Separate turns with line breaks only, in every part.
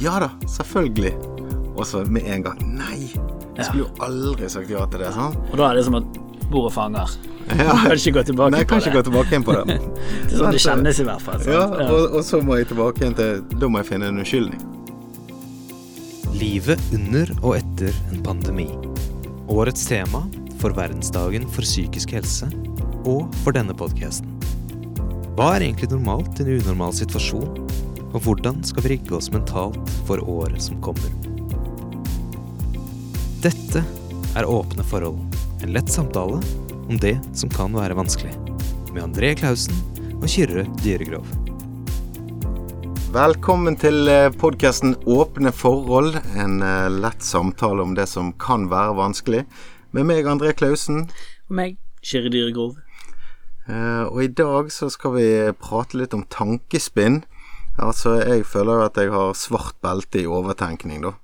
Ja da, selvfølgelig. Og så med en gang Nei! Jeg skulle jo aldri sagt ja til det. Sånn.
Og da er det som at bordet fanger.
Ja.
Kan ikke gå tilbake
Nei, jeg
på
kan ikke gå tilbake igjen på det.
Det sånn det kjennes i hvert fall. Sant?
Ja, og, og så må jeg tilbake igjen til Da må jeg finne en unnskyldning.
Livet under og etter en pandemi. Årets tema for verdensdagen for psykisk helse, og for denne podkasten. Hva er egentlig normalt i en unormal situasjon, og hvordan skal vi rigge oss mentalt for året som kommer? Dette er Åpne forhold, en lett samtale om det som kan være vanskelig. Med André Klausen og Kyrre Dyregrov.
Velkommen til podkasten Åpne forhold. En eh, lett samtale om det som kan være vanskelig. Med meg, André Klausen.
Og meg, Kyrre Dyregrov.
Eh, Og i dag så skal vi prate litt om tankespinn. Altså, jeg føler jo at jeg har svart belte i overtenkning, da.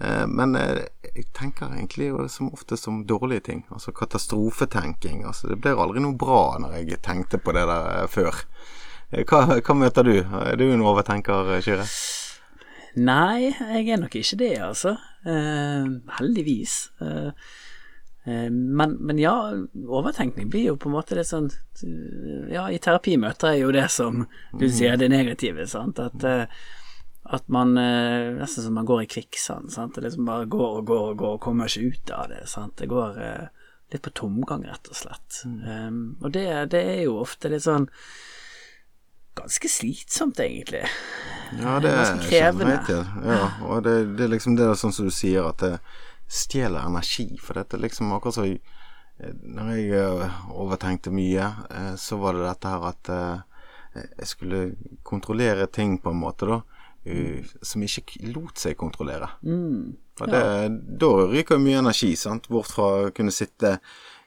Eh, Men eh, jeg tenker egentlig som oftest om dårlige ting. Altså katastrofetenking. Altså, det blir aldri noe bra når jeg tenkte på det der eh, før. Hva, hva møter du? Er du en overtenker, Kyrre?
Nei, jeg er nok ikke det, altså. Eh, heldigvis. Eh, men, men ja, overtenkning blir jo på en måte det sånn Ja, i terapi møter jeg jo det som du sier, det negative, sant. At, eh, at man eh, Nesten som man går i kvikksand. Sant? Det liksom bare går og går og går og kommer ikke ut av det. Sant? Det går eh, litt på tomgang, rett og slett. Eh, og det, det er jo ofte litt sånn ganske slitsomt, egentlig.
Ja, det
er
kjenner
krevende.
jeg til. Ja, og det, det er liksom det er sånn som du sier, at det stjeler energi. For dette liksom akkurat så eh, Når jeg eh, overtenkte mye, eh, så var det dette her at jeg skulle kontrollere ting på en måte, da. Som ikke lot seg kontrollere.
Mm.
Og det, Da ryker mye energi, sant. Bort fra å kunne sitte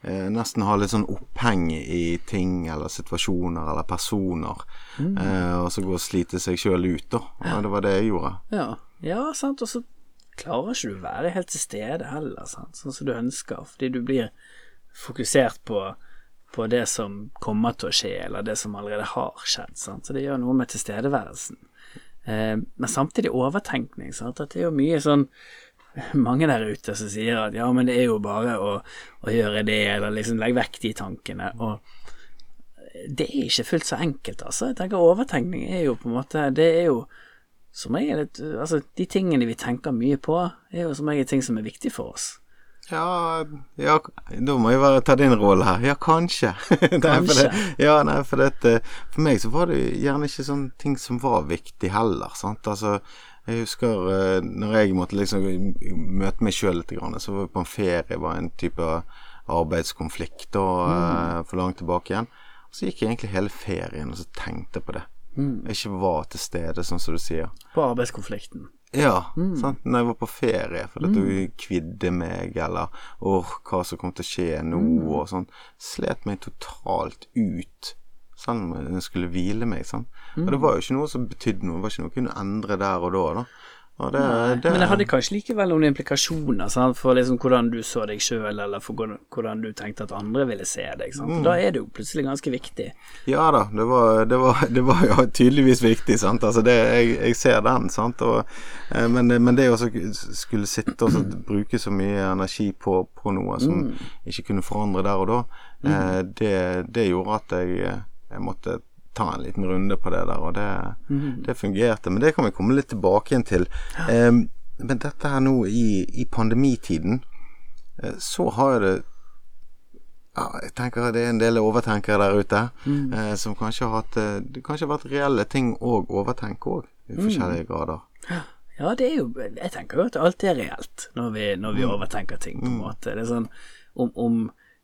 eh, Nesten ha litt sånn oppheng i ting eller situasjoner eller personer. Eh, og så gå og slite seg sjøl ut, da. Og det var det jeg gjorde.
Ja, ja sant, og så klarer ikke du å være helt til stede heller, sant, sånn som du ønsker, fordi du blir fokusert på, på det som kommer til å skje, eller det som allerede har skjedd, sant, så det gjør noe med tilstedeværelsen. Eh, men samtidig overtenkning, sant, at det er jo mye sånn mange der ute som sier at ja, men det er jo bare å, å gjøre det, eller liksom legge vekk de tankene, og det er ikke fullt så enkelt, altså. Jeg tenker overtenkning er jo på en måte Det er jo som regel litt, Altså, de tingene vi tenker mye på, er jo som regel ting som er viktig for oss.
Ja, ja da må jeg bare ta din rolle her. Ja, kanskje. nei, for det, ja, nei, for, det, for meg så var det gjerne ikke sånne ting som var viktig heller. Sant? Altså, jeg husker eh, når jeg måtte liksom møte meg sjøl litt, så var jeg på en ferie, var en type arbeidskonflikt og, mm. for langt tilbake igjen. Så gikk jeg egentlig hele ferien og så tenkte på det. Jeg ikke var til stede, sånn som du sier.
På arbeidskonflikten.
Ja, sant? når jeg var på ferie, fordi at du kvidde meg, eller åh, hva som kom til å skje nå, og sånn. Slet meg totalt ut, selv om jeg skulle hvile meg, sant. Og det var jo ikke noe som betydde noe, det var ikke noe jeg kunne endre der og da, da. Det, det,
Men det hadde kanskje likevel noen implikasjoner sant? for liksom hvordan du så deg sjøl, eller for hvordan- du tenkte at andre ville se deg. Sant? Da er det jo plutselig ganske viktig.
Ja da, det var, det var, det var jo tydeligvis viktig, sant. Altså det, jeg, jeg ser den, sant. Og, eh, men, men det å skulle sitte og bruke så mye energi på, på noe som ikke kunne forandre der og da, mm. det, det gjorde at jeg, eh, jeg måtte ta en liten runde på det der, og det, det fungerte. Men det kan vi komme litt tilbake igjen til. Eh, men dette her nå i, i pandemitiden, eh, så har jo det ja, jeg tenker det er en del overtenkere der ute eh, som kanskje har hatt eh, Det kanskje har vært reelle ting å overtenke òg, i forskjellige grader.
Ja, det er jo Jeg tenker jo at alt er reelt når vi, når vi overtenker ting, på en måte. Det er sånn om, om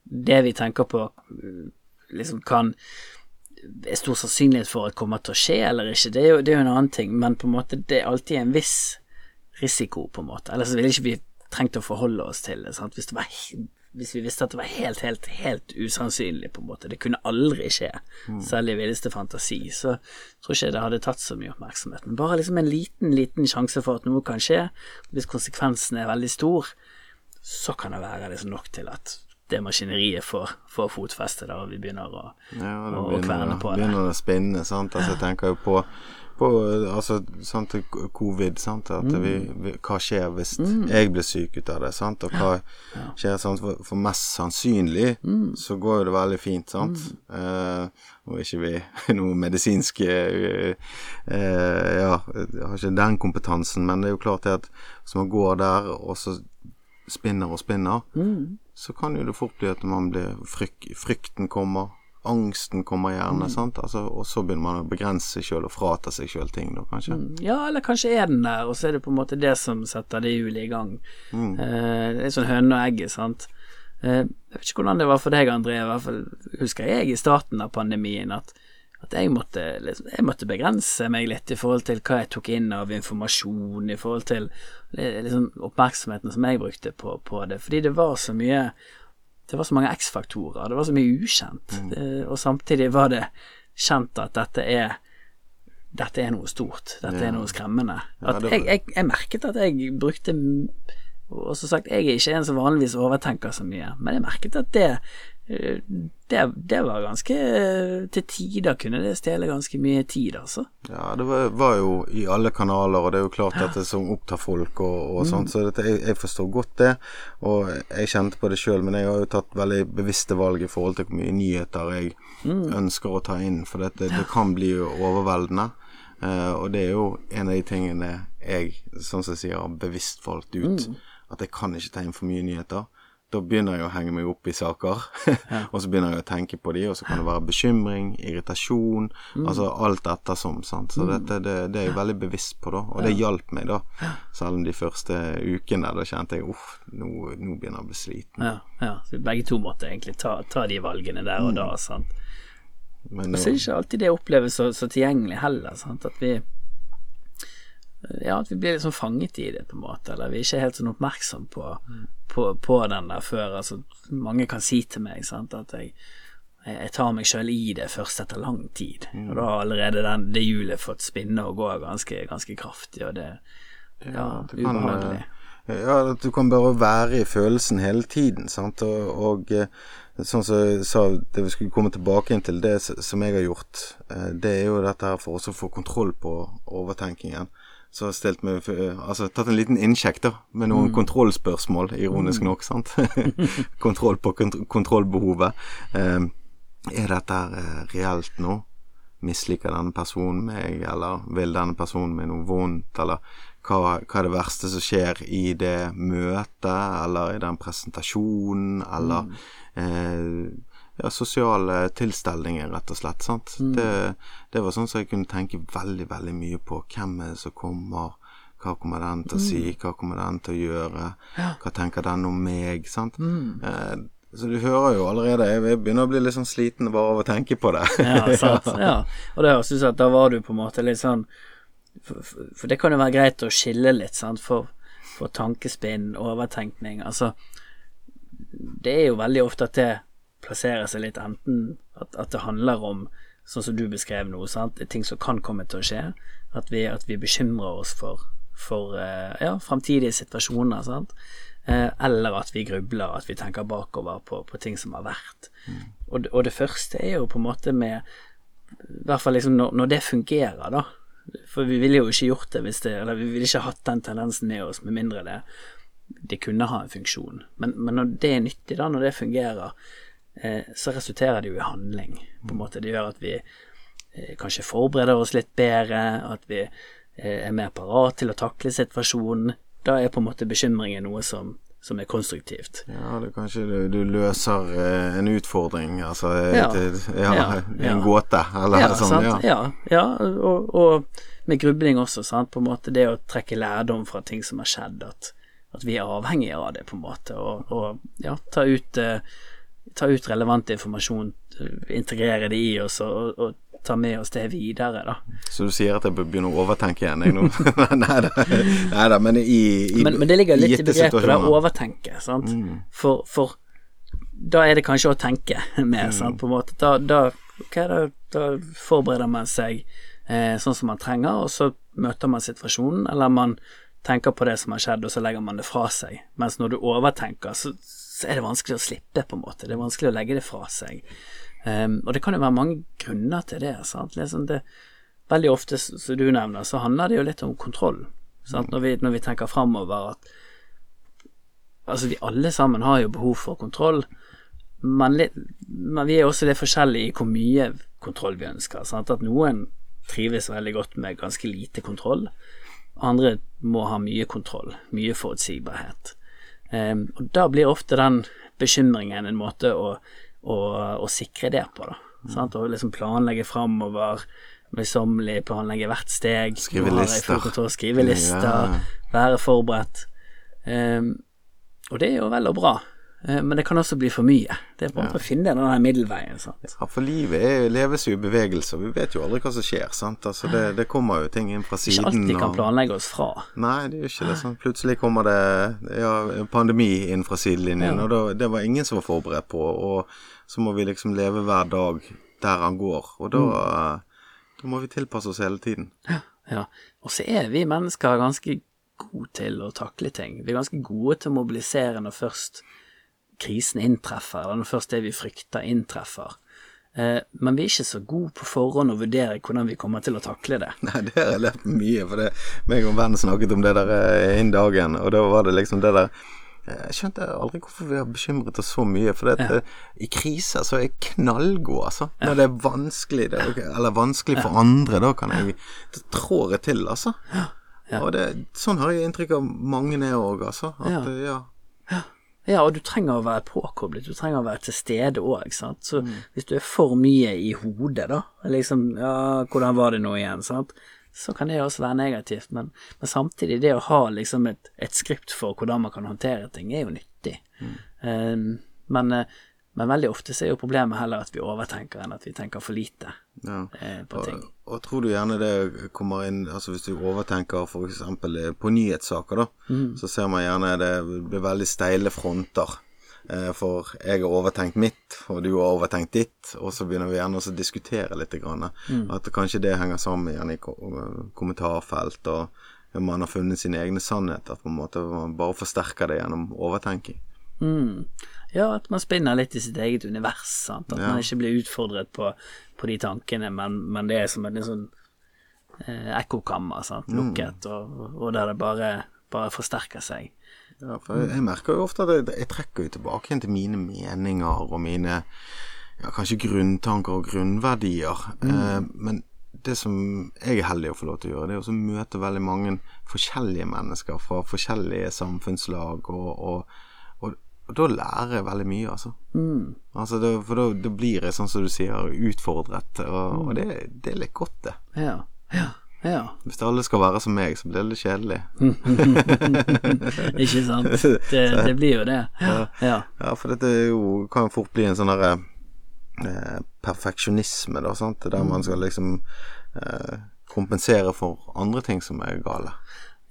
det vi tenker på, liksom kan er stor sannsynlighet for at kommer til å skje eller ikke, det er, jo, det er jo en annen ting, men på en måte det er alltid en viss risiko, på en måte. Ellers ville ikke vi trengt å forholde oss til det. Sant? Hvis, det var, hvis vi visste at det var helt, helt, helt usannsynlig, på en måte. Det kunne aldri skje, selv i villeste fantasi. Så tror ikke jeg det hadde tatt så mye oppmerksomhet. Men bare liksom en liten, liten sjanse for at noe kan skje. Hvis konsekvensen er veldig stor, så kan det være liksom nok til at det maskineriet får, får fotfeste, da, og vi begynner å,
Ja,
å, å
begynner,
kverne på det.
begynner å spinne, sant. Altså, jeg tenker jo på, på altså, sant, covid. Sant, at vi, vi, hva skjer hvis jeg blir syk ut av det? Sant, og hva skjer sant, for, for mest sannsynlig så går jo det veldig fint, sant. Eh, og ikke vi noe medisinsk eh, eh, Ja, jeg har ikke den kompetansen, men det er jo klart det at hvis man går der og så spinner og spinner, så kan jo det fort bli at man blir fryk, Frykten kommer, angsten kommer gjerne, sant. Altså, og så begynner man å begrense seg sjøl og frata seg sjøl ting, da, kanskje.
Ja, eller kanskje er den der, og så er det på en måte det som setter det hjulet i gang. Eh, det er sånn høne og egget, sant. Eh, jeg vet ikke hvordan det var for deg, André, i hvert fall husker jeg i starten av pandemien at, at jeg, måtte, liksom, jeg måtte begrense meg litt i forhold til hva jeg tok inn av informasjon, i forhold til liksom, oppmerksomheten som jeg brukte på, på det, fordi det var så mye det var så mange X-faktorer, det var så mye ukjent. Det, og samtidig var det kjent at dette er dette er noe stort, dette
Ja.
er noe skremmende.
Ja,
jeg, jeg, jeg merket at jeg brukte Og som sagt, jeg er ikke en som vanligvis overtenker så mye, men jeg merket at det det, det var ganske Til tider kunne det stjele ganske mye tid, altså.
Ja, det var, var jo i alle kanaler, og det er jo klart at det som opptar folk og, og sånt, så dette, jeg, jeg forstår godt det. Og jeg kjente på det sjøl, men jeg har jo tatt veldig bevisste valg i forhold til hvor mye nyheter jeg ønsker å ta inn, for dette, det kan bli overveldende. Uh, og det er jo en av de tingene jeg, sånn som jeg sier, har bevisst valgt ut. At jeg kan ikke ta inn for mye nyheter. Da begynner jeg å henge meg opp i saker, og så begynner jeg å tenke på de, og så kan det være bekymring, irritasjon, altså alt ettersom, sant. Så dette, det, det er jeg veldig bevisst på, da, og det hjalp meg, da. Selv om de første ukene, da kjente jeg uff, nå, nå begynner jeg å bli sliten.
Ja, ja. Så begge to måtte egentlig ta, ta de valgene der og da, sant.
Men
Og så er det ikke alltid det oppleves så, så tilgjengelig heller, sant. At vi Ja, at vi blir liksom fanget i det, på en måte, eller vi er ikke helt sånn oppmerksom på, på, på den der før. Altså, mange kan si til meg, sant, at jeg jeg tar meg sjøl i det først etter lang tid, og da har allerede den, det hjulet fått spinne og gå ganske, ganske kraftig, og det Ja,
kan,
ubehagelig.
eh, Ja, at du kan bare være i følelsen hele tiden, sant. Og, og eh, sånn som jeg sa, det vi skulle komme tilbake inn til, det som jeg har gjort, eh, det er jo dette her for å få kontroll på overtenkingen. Så har jeg meg Altså tatt en liten innsjekk, da, med noen kontrollspørsmål, ironisk nok, sant. Kontroll på kont kontrollbehovet. Eh, er dette eh, reelt nå? misliker denne personen meg, eller vil denne personen meg noe vondt, eller hva, hva er det verste som skjer i det møtet, eller i den presentasjonen, eller eh, ja, sosiale tilstelninger, rett og slett. Sant? Det, det var sånn som jeg kunne tenke veldig, veldig mye på. Hvem er det som kommer? Hva kommer den til å si? Hva kommer den til å gjøre? Hva tenker den om meg? Sant? Eh, så du hører jo allerede Jeg begynner å bli litt sånn sliten bare av å tenke på det.
Ja, sant. Ja. Og det høres ut som at da var du på en måte litt sånn for, for det kan jo være greit å skille litt, sant, for, for tankespinn, overtenkning. Altså, det er jo veldig ofte at det plasserer seg litt enten at, at det handler om sånn som du beskrev nå, sant, ting som kan komme til å skje. At vi, at vi bekymrer oss for, for eh, ja, framtidige situasjoner, sant. Eh, eller at vi grubler, at vi tenker bakover på, på ting som har vært. Og, det- og det første er jo på en måte med I hvert fall liksom når, når det fungerer, da. For vi ville jo ikke gjort det hvis det Eller vi ville ikke hatt den tendensen med oss med mindre det det kunne ha en funksjon. Men, men når det er nyttig, da, når det fungerer, så resulterer det jo i handling. På en måte Det gjør at vi eh, kanskje forbereder oss litt bedre, at vi eh, er mer parat til å takle situasjonen. Da er på en måte bekymringen noe som, som er konstruktivt.
Ja, det er kanskje du, du løser eh, en utfordring, altså
Ja.
et, ja,
Ja,
en
ja.
gåte, eller
ja,
sånn. Ja.
ja, ja og, og med grubling også, sant. På en måte det å trekke lærdom fra ting som har skjedd, at, at vi er avhengige av det, på en måte, og, og ja, ta ut, eh, ta ut relevant informasjon, eh, integrere det i oss, og, og ta med oss det videre, da.
Så du sier at jeg begynner å overtenke igjen, jeg nå? nei da, nei da, men i, i
Men, men det ligger litt i begrepet der, overtenke, sant. For, for da er det kanskje å tenke mer, sant, på en måte. Da, da, okay, da, da forbereder man seg eh, sånn som man trenger, og så møter man situasjonen, eller man tenker på det som har skjedd, og så legger man det fra seg. Mens når du overtenker, så, så er det vanskelig å slippe, på en måte. Det er vanskelig å legge det fra seg. Um, og det kan jo være mange grunner til det. Sant? Liksom det veldig ofte, som du nevner, så handler det jo litt om kontroll. Sant? Når, vi, når vi tenker framover at Altså, vi alle sammen har jo behov for kontroll, men, litt, men vi er også litt forskjellige i hvor mye kontroll vi ønsker. Sant? At noen trives veldig godt med ganske lite kontroll. Andre må ha mye kontroll, mye forutsigbarhet. Em, og da blir ofte den bekymringen en måte å, å, å sikre det på, da. Sant? Å liksom planlegge framover, møysommelig planlegge hvert steg.
Skrive lister.
Skrive lister,
Ja.
være forberedt. Em, og det er jo vel og bra, men det kan også bli for mye. Det er en måte å finne den middelveien. Sant?
Ja, for livet er, leves jo i bevegelse, vi vet jo aldri hva som skjer, sant. Altså det, det kommer jo ting inn fra siden.
Ikke
alt
vi kan planlegge oss fra.
Nei, det er jo ikke det. Sånn. Plutselig kommer det ja, pandemi inn fra sidelinjen,
Ja.
og da, det var ingen som var forberedt på. Og så må vi liksom leve hver dag der han går, og da,
Mm.
da må vi tilpasse oss hele tiden.
Ja, og så er vi mennesker ganske gode til å takle ting. Vi er ganske gode til å mobilisere når først krisen inntreffer, eller når først det vi frykter inntreffer. Eh, men vi er ikke så gode på forhånd å vurdere hvordan vi kommer til å takle det.
Nei, det har jeg lært mye, for det meg og en venn snakket om det der eh, innen dagen, og da var det liksom det der eh, Jeg skjønte aldri hvorfor vi har bekymret oss så mye, for det, eh, i kriser så er jeg knallgod, altså. Når det er vanskelig, det, er eller vanskelig for andre, da kan jeg Da trår jeg til, altså. Og det, sånn har jeg inntrykk av mange er òg, altså. At,
Ja.
Ja.
Og du trenger å være påkoblet, du trenger å være til stede òg, sant. Så hvis du er for mye i hodet, da, liksom ja, hvordan var det nå igjen, sant, så kan det også være negativt, men, men samtidig, det å ha liksom et, et skript for hvordan man kan håndtere ting, er jo nyttig. Eh, men, eh, men veldig ofte så er jo problemet heller at vi overtenker enn at vi tenker for lite
ja.
eh, på ting.
Og, og tror du gjerne det kommer inn Altså hvis du overtenker eksempel eh, på nyhetssaker, da,
Mm.
så ser man gjerne det blir veldig steile fronter. Eh, for jeg har overtenkt mitt, og du har overtenkt ditt, og så begynner vi gjerne å diskutere litt. Grann,
Mm.
At kanskje det henger sammen gjerne i kommentarfelt, og man har funnet sine egne sannheter. På en måte Man bare forsterker det gjennom overtenking.
Mm. Ja, at man spinner litt i sitt eget univers. Sant? At
Ja.
man ikke blir utfordret på, på de tankene, men, men det er som et sånn eh, ekkokammer?
Mm.
lukket, og, og der det bare, bare forsterker seg.
Ja, for jeg, jeg merker jo ofte at jeg, jeg trekker jo tilbake igjen til mine meninger og mine ja, kanskje grunntanker og grunnverdier. Eh, men det som jeg er heldig å få lov til å gjøre, det er å møte veldig mange forskjellige mennesker fra forskjellige samfunnslag, og, og, og, da lærer jeg veldig mye, altså. altså det, for da, da blir jeg, sånn som du sier, utfordret, og, og det, det er litt godt, det.
Ja, ja, ja.
Hvis alle skal være som meg, så blir det litt kjedelig.
Ikke sant? Det, det blir jo det. Ja. ja.
For dette jo, kan jo fort bli en sånn derre eh, perfeksjonisme, da, sant? der man skal liksom eh, kompensere for andre ting som er gale.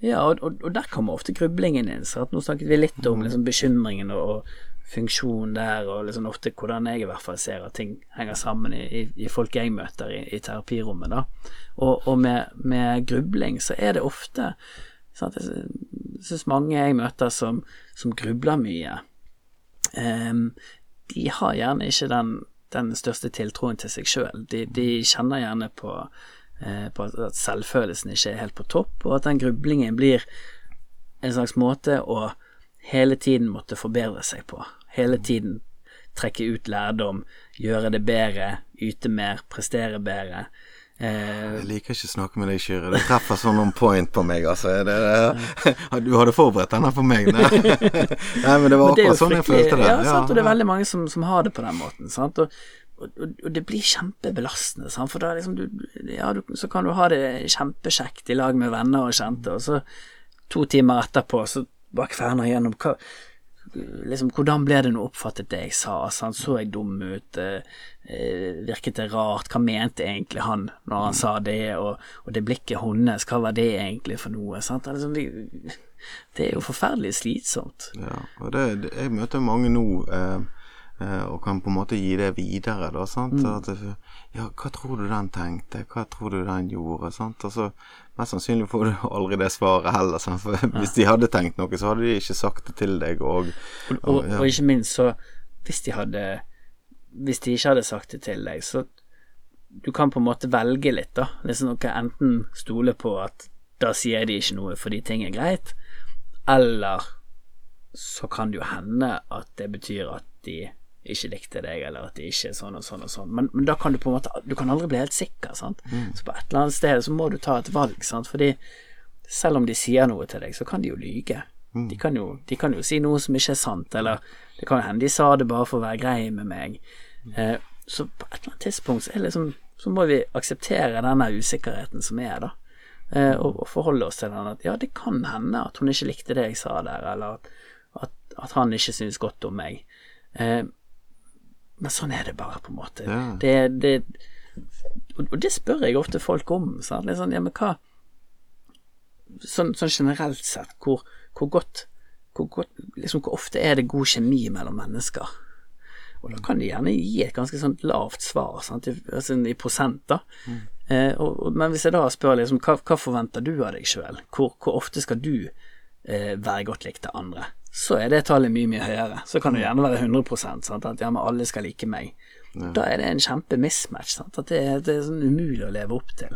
Ja, og, og, og der kommer ofte grublingen inn. Så nå snakket vi litt om liksom, bekymringen og, og funksjonen der, og liksom ofte hvordan jeg i hvert fall ser at ting henger sammen i, i, i folk jeg møter i, i terapirommet. da. Og, og med, med grubling så er det ofte sant? Jeg syns mange jeg møter som, som grubler mye, Um, de har gjerne ikke den, den største tiltroen til seg sjøl. De, de kjenner gjerne på på at- selvfølelsen ikke er helt på topp, og at den grublingen blir en slags måte å hele tiden måtte forbedre seg på. Hele tiden trekke ut lærdom, gjøre det bedre, yte mer, prestere bedre. Eh,
Jeg liker ikke å snakke med deg, Kyrre. Det treffer sånn on point på meg, altså. Det, det, du hadde forberedt denne for meg? Nei, Nei men det var akkurat sånn jeg følte det.
Ja, sant, og det er veldig mange som, som har det på den måten. Sant? Og, og, og, og det blir kjempebelastende, sant? for da liksom du, ja, du, så kan du ha det kjempekjekt i lag med venner og kjente, og så to timer etterpå så bare kverner gjennom hva Liksom, hvordan ble det nå oppfattet det jeg sa? Sant? Så jeg dum ut? Eh, eh, virket det rart? Hva mente egentlig han når han sa det? Og, og det blikket hennes, hva var det egentlig for noe? Sant? Liksom, det, det er jo forferdelig slitsomt.
Ja, og det, jeg møter mange nå eh, og kan på en måte gi det videre, da, sant. At, ja, hva tror du den tenkte, hva tror du den gjorde, sant. Og så mest sannsynlig får du aldri det svaret heller, sant. For hvis de hadde tenkt noe, så hadde de ikke sagt det til deg, og,
Og, og, og ikke minst så Hvis de hadde Hvis de ikke hadde sagt det til deg, så du kan på en måte velge litt, da. Liksom noe enten stole på at da sier de ikke noe fordi ting er greit, eller så kan det jo hende at det betyr at de ikke likte deg, eller at de ikke er sånn og sånn og sånn. Men, men da kan du på en måte Du kan aldri bli helt sikker, sant. Så på et eller annet sted så må du ta et valg, sant. Fordi selv om de sier noe til deg, så kan de jo lyge. De kan jo, de kan jo si noe som ikke er sant, eller det kan hende de sa det bare for å være grei med meg. Eh, så på et eller annet tidspunkt så, liksom, så må vi akseptere denne usikkerheten som er, da. Eh, og, og forholde oss til den at ja, det kan hende at hun ikke likte det jeg sa der, eller at, at, at han ikke synes godt om meg. Eh, men sånn er det bare, på en måte.
Ja.
Det, det, og det spør jeg ofte folk om. Sant? Sånn, ja, men hva Sånn, sånn generelt sett, hvor, hvor godt hvor, godt, liksom, hvor ofte er det god kjemi mellom mennesker? Og da kan de gjerne gi et ganske sånt lavt svar, sant? I, altså, i prosent, da. Eh, og, og, men hvis jeg da spør liksom, hva, hva forventer du av deg sjøl? Hvor, hvor ofte skal du eh, være godt likt av andre? Så er det tallet mye, mye høyere. Så kan det gjerne være 100% sant? at ja, men alle skal like meg. Da er det en kjempe mismatch. Sant? At det, det er sånn umulig å leve opp til.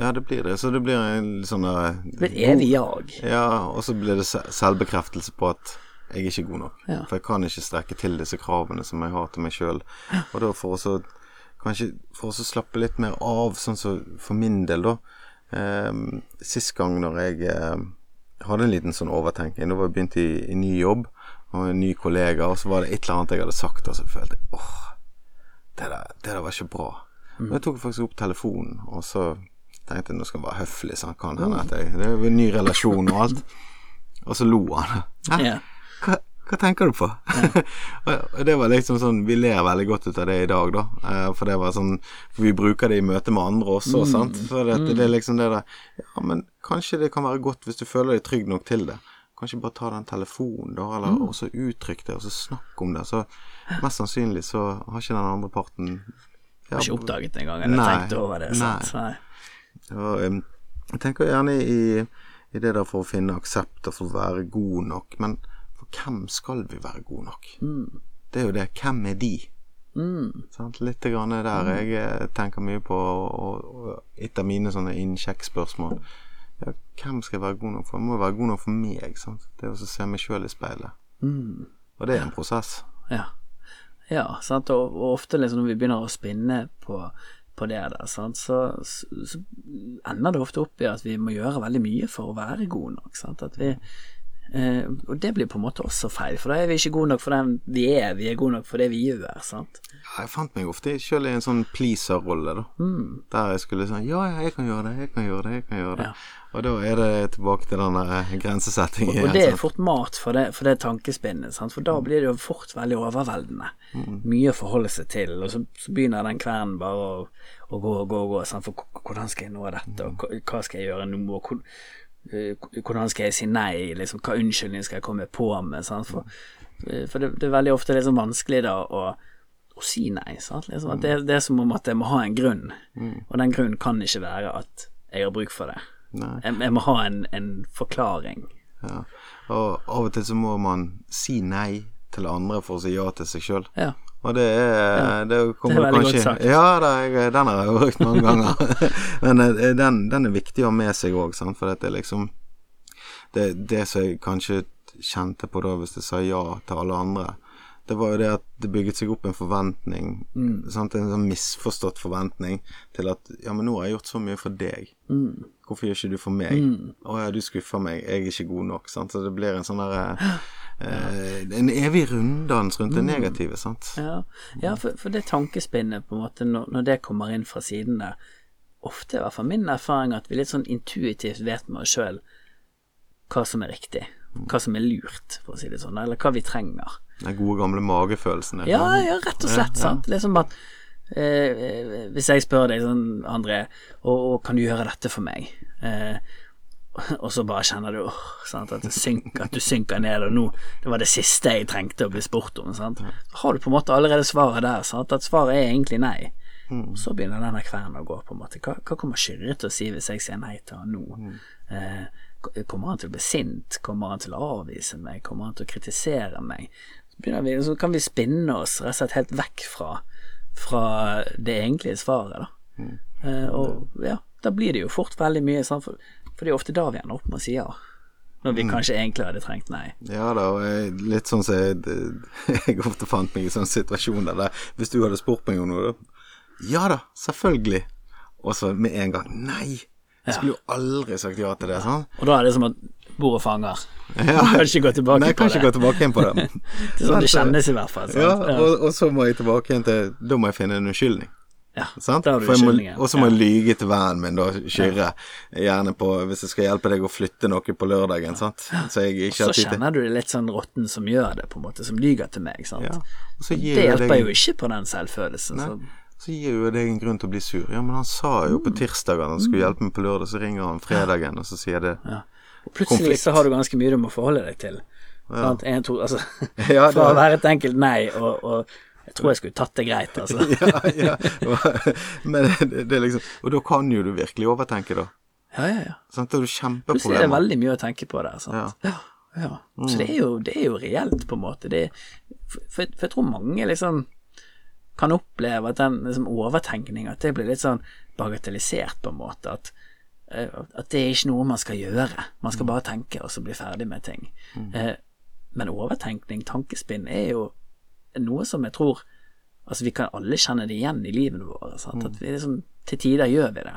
Ja, det blir det. Så det blir en sånn
Det blir et evig jag.
Ja, og så blir det selvbekreftelse på at jeg er ikke god nok.
Ja.
For jeg kan ikke strekke til disse kravene som jeg har til meg sjøl. Og da for å så Kanskje for å slappe litt mer av, sånn som for min del, da. Eh, sist gang når jeg eh, hadde en liten sånn overtenking, da var jeg begynt i, i ny jobb og en ny kollega, og så var det et eller annet jeg hadde sagt, og så følte jeg åh, det der, det der var ikke bra. Men jeg tok faktisk opp telefonen, og så tenkte jeg nå skal jeg være høflig, så han kan hende at jeg Det er jo en ny relasjon og alt. Og så lo han. Hæ?
Ja.
Hva, hva tenker du på? og det var liksom sånn Vi ler veldig godt ut av det i dag, da. Eh, For det var sånn For vi bruker det i møte med andre også, sant. For det, det er liksom det der Ja, men kanskje det kan være godt hvis du føler deg trygg nok til det. Kanskje bare ta den telefonen, da, eller
Mm.
også uttrykk det, og så snakk om det. Så mest sannsynlig så har ikke den andre parten ja,
Har ikke oppdaget det engang, eller
Nei,
tenkt over det. Sant? Nei.
og, jeg tenker gjerne i, i det der for å finne aksept og for å være god nok, men hvem skal vi være gode nok? Det er jo det. Hvem er de? Sant? Litt grann er der jeg eh, tenker mye på, og, og et av mine sånne innsjekkspørsmål. Ja, hvem skal jeg være god nok for? Jeg må være god nok for meg. Sant? Det å se meg sjøl i speilet. Og det er en prosess.
Ja. ja sant? Og, og ofte liksom når vi begynner å spinne på, på det der, så, så ender det ofte opp i at vi må gjøre veldig mye for å være gode nok. Sant? At vi, eh, og det blir på en måte også feil, for da er vi ikke gode nok for den vi er, vi er gode nok for det vi gjør. Sant?
Jeg fant meg ofte sjøl i en sånn pleaser-rolle, da. Der jeg skulle sånn Ja, ja, jeg kan gjøre det, jeg kan gjøre det, jeg kan gjøre det.
Ja.
Og da er det tilbake til den grensesettingen
Og
og
det er fort mat for det, for det tankespinnet, sant? for da blir det jo fort veldig overveldende. Mye å forholde seg til, og så, så begynner den kvelden bare å, å gå og gå og gå. Sant? For hvordan skal jeg nå dette, og hva- hva skal jeg gjøre nå, og hvor, eh, hvordan skal jeg si nei, liksom, hva unnskyldning skal jeg komme på med? Sant? For, eh, for det, det er veldig ofte liksom vanskelig da å, å si nei. Liksom, det, det er som om at jeg må ha en grunn, og den grunnen kan ikke være at jeg har bruk for det. Jeg, jeg må ha en, en forklaring.
Ja. Og av og til så må man si nei til andre for å si ja til seg sjøl.
Ja.
Og det er Det, kommer
Det er veldig
kanskje
godt sagt.
Ja, det den har jeg brukt mange ganger. Men eh, den, den er viktig å ha med seg òg, for det er liksom det, det som jeg kanskje kjente på da, hvis jeg sa ja til alle andre, det var jo det at det bygget seg opp en forventning, sant? en sånn misforstått forventning til at ja, men nå har jeg gjort så mye for deg. Hvorfor gjør ikke du for meg? Å ja, du skuffer meg, jeg er ikke god nok. Sant? Så det blir en sånn derre eh, En evig runddans rundt det negative, sant.
Ja, ja for, for det tankespinnet, på en måte, når, når det kommer inn fra siden der Ofte, i hvert fall min erfaring, at vi litt sånn intuitivt vet med oss sjøl hva som er riktig, hva som er lurt, for å si det sånn, eller hva vi trenger.
Den gode gamle magefølelsen.
Ja, ja, rett og slett, sant. Liksom at eh, Hvis jeg spør deg sånn, André, og, og kan du gjøre dette for meg? Eh, og så bare kjenner du sant, at, synker, at du synker ned, og nå Det var det siste jeg trengte å bli spurt om. Sant? Så har du på en måte allerede svaret der, sant? at svaret er egentlig nei. Mm. så begynner denne kvelden å gå, på en måte. Hva, hva kommer Kyrre til å si hvis jeg sier nei til han nå? Eh, kommer han til å bli sint? Kommer han til å avvise meg? Kommer han til å kritisere meg? Så, vi, så kan vi spinne oss rett og slett helt vekk fra, fra det egentlige svaret, da. Eh, og ja, da blir det jo fort veldig mye sånn, for, for det er ofte da vi ender opp med å si ja. Når vi kanskje egentlig hadde trengt nei.
Ja da, og jeg, litt sånn som jeg, jeg ofte fant meg i sånne situasjoner der Hvis du hadde spurt meg om noe, da Ja da, selvfølgelig. Og så med en gang Nei! Jeg skulle jo aldri sagt ja til det. Sånn.
Og da er det som at bordet fanger.
Ja.
Kan ikke gå tilbake
Nei,
på
kan ikke
det.
gå tilbake inn på det.
Det er sånn det kjennes i hvert fall. Sant?
Ja, og, og så må jeg tilbake igjen til Da må jeg finne en unnskyldning.
Ja.
Sant? For. Og så må jeg lyge til vennen min, da, Kyrre. Gjerne på Hvis jeg skal hjelpe deg å flytte noe på lørdagen, sant. Så jeg ikke har tid til
kjenner du det litt sånn rotten som gjør det, på en måte, som lyger til meg. Sant?
ja.
Det hjelper
deg-
jo ikke på den selvfølelsen. Så,
Så gir jo deg en grunn til å bli sur. Ja, men han sa jo på tirsdag at han skulle hjelpe meg på lørdag, så ringer han fredagen, og så sier det
ja. Plutselig
Konflikt.
så har du ganske mye du må forholde deg til. Sant? En, to, altså,
Ja, det-
Fra å være et enkelt nei, og, og jeg tror jeg skulle tatt det greit, altså.
ja, ja. Men det, det er liksom Og da kan jo du virkelig overtenke, da.
Ja, ja, ja.
Sånn, Da er du
Plutselig er det veldig mye å tenke på der. Sant? Ja. Ja, Så det er, jo, det er jo reelt, på en måte. Det, for, for jeg tror mange liksom kan oppleve at den liksom, overtenkninga At det blir litt sånn bagatellisert, på en måte. At, eh, at det er ikke noe man skal gjøre. Man skal bare tenke og så bli ferdig med ting. Eh, men overtenkning, tankespinn, er jo noe som jeg tror Altså, vi kan alle kjenne det igjen i livene våre. Mm. At vi liksom, til tider gjør vi det.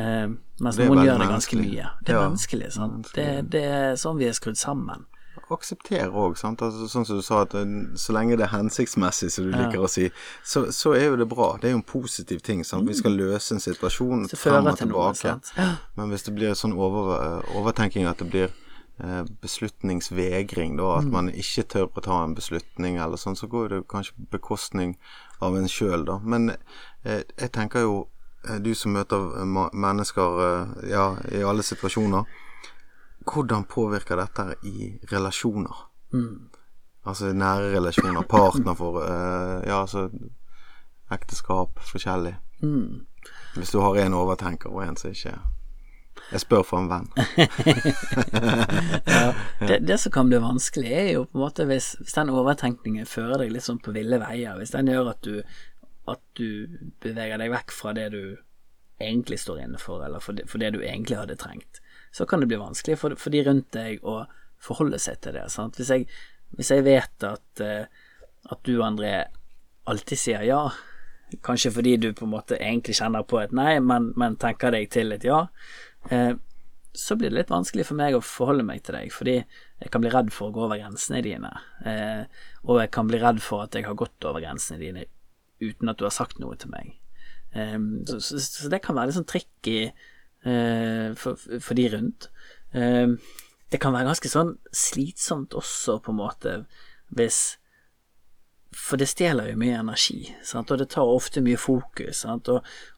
Eh, mens
Det
noen gjør det ganske
menneskelig.
mye. Det er
Ja,
menneskelig. Sant? Det, det er sånn vi er skrudd sammen.
Akseptere òg. Altså, sånn som du sa, at eh, så lenge det er hensiktsmessig, som du liker å si, så, så er jo det bra. Det er jo en positiv ting. Sant? Vi skal løse en situasjon frem og
til noe.
tilbake.
Ja.
Men hvis det blir sånn over, overtenking at det blir eh, beslutningsvegring, da, at man ikke tør å ta en beslutning eller sånn, så går det kanskje på bekostning av en sjøl, da. Men eh, jeg tenker jo, eh, du som møter eh, mennesker eh, ja, i alle situasjoner, hvordan påvirker dette i relasjoner? Altså nære relasjoner, partnerfor eh, Ja, altså ekteskap, forskjellig. Hvis du har en overtenker og en som ikke Jeg spør for en venn.
Det, det som kan bli vanskelig, er jo på en måte hvis, hvis den overtenkningen fører deg litt sånn på ville veier. Hvis den gjør at du, at du beveger deg vekk fra det du egentlig står inne for, eller for det, for det du egentlig hadde trengt, så kan det bli vanskelig for, for de rundt deg å forholde seg til det. Sant? Hvis, jeg, hvis jeg vet at, eh, at du, André, alltid sier ja, kanskje fordi du på en måte egentlig kjenner på et nei, men, men tenker deg til et ja, eh, så blir det litt vanskelig for meg å forholde meg til deg, fordi jeg kan bli redd for å gå over grensene dine, eh, og jeg kan bli redd for at jeg har gått over grensene dine uten at du har sagt noe til meg. Eh, så, så, så det kan være litt sånn tricky eh, for, for de rundt. Eh, det kan være ganske sånn slitsomt også, på en måte, hvis for det stjeler jo mye energi, sant? og det tar ofte mye fokus. Og,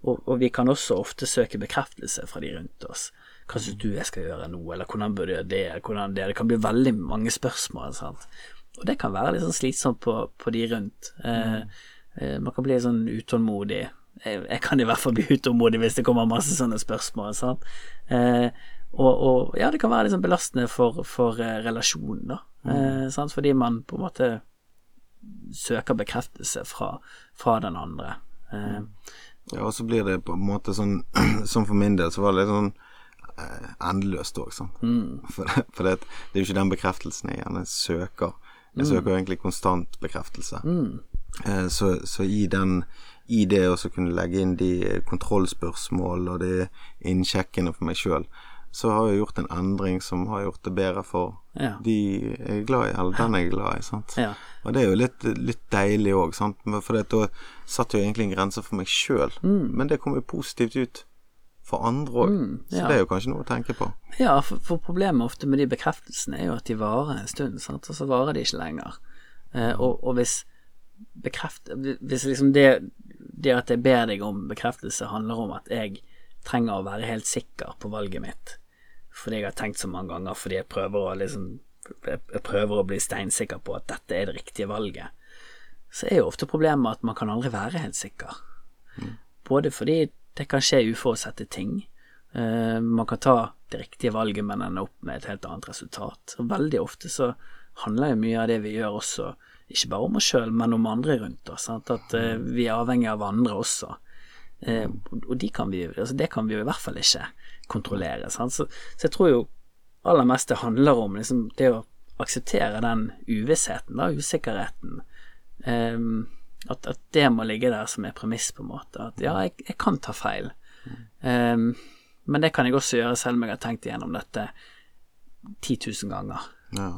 og, og vi kan også ofte søke bekreftelse fra de rundt oss. Hva syns du jeg skal gjøre nå, eller hvordan burde jeg det, hvordan det Det kan bli veldig mange spørsmål. Sant? Og det kan være litt sånn slitsomt på, på de rundt. Eh, eh, man kan bli sånn utålmodig. Jeg, jeg kan i hvert fall bli utålmodig hvis det kommer masse sånne spørsmål. Sant? Eh, og, og ja, det kan være litt sånn belastende for, for eh, relasjonen, da. Eh, sant? Fordi man på en måte søker bekreftelse fra, fra den andre. Eh,
Ja, og så blir det på en måte sånn Som for min del så var det litt sånn eh, endeløst òg, mm. For, for det, det er jo ikke den bekreftelsen jeg gjerne søker. Jeg søker jo egentlig konstant bekreftelse. Eh, så, så i den i det å kunne legge inn de kontrollspørsmål og de innsjekkene for meg sjøl, så har jeg gjort en endring som har gjort det bedre for
Ja.
de jeg er glad i, eller den jeg er glad i. sant?
Ja.
Og det er jo litt, litt deilig òg, sant. For da satt jo egentlig en grense for meg sjøl, men det kom jo positivt ut for andre òg. Så
ja.
det er jo kanskje noe å tenke på.
Ja, for, for problemet ofte med de bekreftelsene er jo at de varer en stund, sant? og så varer de ikke lenger. Eh, og, og hvis bekreft... Hvis liksom det, det at jeg ber deg om bekreftelse handler om at jeg trenger å være helt sikker på valget mitt, fordi jeg har tenkt så mange ganger, fordi jeg prøver å liksom jeg prøver å bli steinsikker på at dette er det riktige valget, så er jo ofte problemet at man kan aldri være helt sikker. Både fordi det kan skje uforutsette ting. Uh, man kan ta det riktige valget, men ende opp med et helt annet resultat. Og veldig ofte så handler jo mye av det vi gjør også, ikke bare om oss sjøl, men om andre rundt oss. Sant? At uh, vi er avhengig av andre også. Uh, og de kan vi, altså det kan vi jo i hvert fall ikke kontrollere. Så, så jeg tror jo aller mest det handler om liksom, det å akseptere den uvissheten, da, usikkerheten. Um, at, at, det må ligge der som er premiss, på en måte. At ja, jeg, jeg kan ta feil. Um, men det kan jeg også gjøre selv om jeg har tenkt igjennom dette 10 000 ganger.
Ja.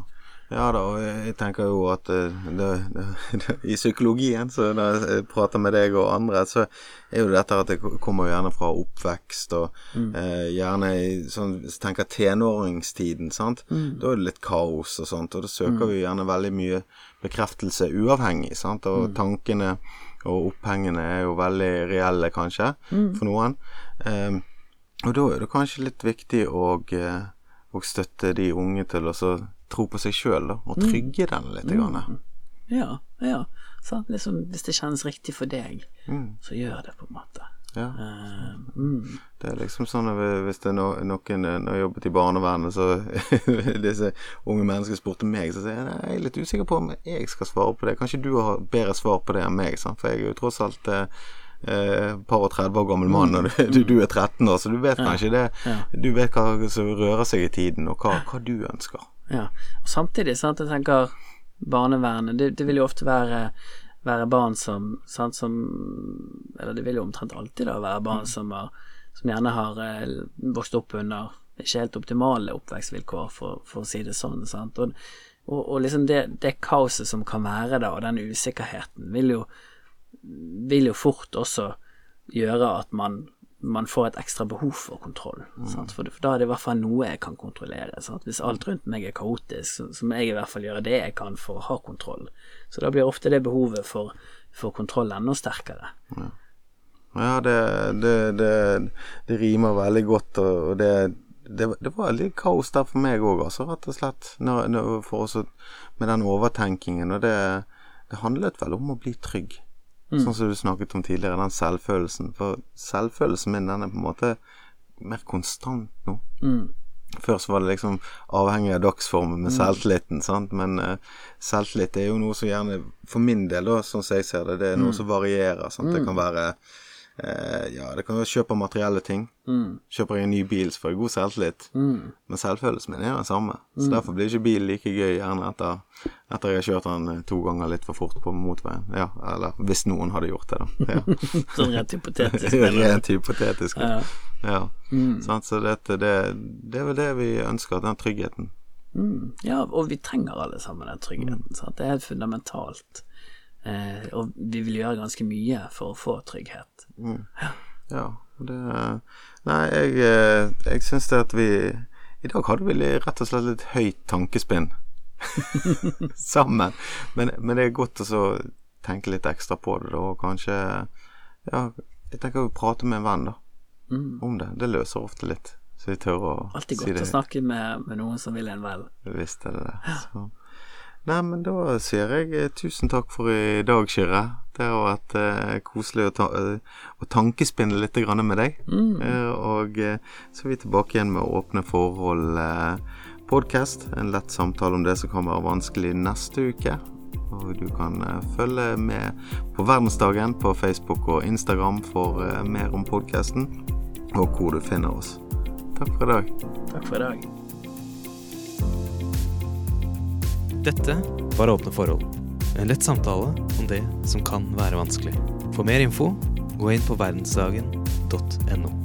Ja da, og jeg tenker jo at eh, det, det, det, i psykologien, så når jeg prater med deg og andre, så er jo dette at det kommer gjerne fra oppvekst, og mm. eh, gjerne i sånn jeg tenker tenåringstiden, sant, mm. da er det litt kaos og sånt, og da søker mm. vi gjerne veldig mye bekreftelse uavhengig, sant, og mm. tankene og opphengene er jo veldig reelle, kanskje, mm. for noen. Eh, og da er det kanskje litt viktig å, eh, å støtte de unge til å tro på seg sjøl, og mm. trygge mm. den litt. Grann.
Ja, ja. Liksom, hvis det kjennes riktig for deg, mm. så gjør det, på en måte.
Ja. Uh, mm. Det er liksom sånn at hvis det er no, noen Når jeg jobbet i barnevernet, så disse unge menneskene spurte meg, så sier jeg jeg er litt usikker på om jeg skal svare på det. Kanskje du har bedre svar på det enn meg, sant? for jeg er jo tross alt eh, eh par og 30 år gammel mann, og du, du, er 13 år, så du vet kanskje det. Du vet hva som rører seg i tiden, og hva, hva du ønsker.
Ja. Og samtidig, sant, jeg tenker barnevernet det, det, vil jo ofte være, være barn som, sant, som Eller det vil jo omtrent alltid da være barn mm. som, har, som gjerne har eh, vokst opp under ikke helt optimale oppvekstvilkår, for, for å si det sånn. Sant? Og, og, og liksom det, det, kaoset som kan være da, og den usikkerheten, vil jo, vil jo fort også gjøre at man man får et ekstra behov for kontroll. Mm. For, for, da er det i hvert fall noe jeg kan kontrollere. Sant? Hvis alt rundt meg er kaotisk, så, så, må jeg i hvert fall gjøre det jeg kan for å ha kontroll. Så da blir ofte det behovet for, for kontroll enda sterkere.
Ja, ja det, det, det, det, rimer veldig godt, og det, det, var litt kaos der for meg òg, altså, rett og slett. Når, når, med den overtenkingen. Og det, det handlet vel om å bli trygg. Mm. Sånn som du snakket om tidligere, den selvfølelsen. For selvfølelsen min, den er på en måte mer konstant nå. Mm. Før så var det liksom avhengig av dagsformen med mm. selvtilliten, sant. Men uh, selvtillit er jo noe som gjerne, for min del, da, sånn som jeg ser det, det er noe mm. som varierer. Sant? Det mm. kan være Eh, ja, det kan være kjøp av materielle ting. Mm. Kjøper jeg en ny bil, så får jeg god selvtillit. Mm. Men selvfølelsen min er den samme. Så mm. derfor blir ikke bil like gøy gjerne etter, etter jeg har kjørt den eh, to ganger litt for fort på motveien. Ja, eller hvis noen hadde gjort det, da.
Ja. sånn rent hypotetisk.
rent hypotetisk. Ja. ja. Mm. Sånn, så dette, det, det er vel det vi ønsker, den tryggheten.
Mm. Ja, og vi trenger alle sammen den tryggheten. Mm. Sant? Det er helt fundamentalt. Eh, og vi vil gjøre ganske mye for å få trygghet.
Mm. Ja. Det Nei, jeg, eh, jeg syns det at vi I dag hadde vi rett og slett litt høyt tankespinn sammen. Men, men, det er godt å tenke litt ekstra på det, da, og kanskje Ja, jeg tenker å prate med en venn, da. Mm. Om det. Det løser ofte litt. Så vi tør å
Altid godt si det. å snakke med, med, noen som vil en vel.
Visst er det det. Ja. Nei, men da sier jeg eh, tusen takk for i dag, Kyrre. Det har vært eh, koselig å, ta, eh, å tankespinne litt med deg. Mm. Eh, og eh, så er vi tilbake igjen med Åpne forhold eh, podkast. En lett samtale om det som kan være vanskelig neste uke. Og du kan følge med på Verdensdagen på Facebook og Instagram for mer om podkasten, og hvor du finner oss. Takk for i dag.
Takk for i dag.
Dette var Åpne forhold. En lett samtale om det som kan være vanskelig. For mer info, gå inn på verdensdagen.no.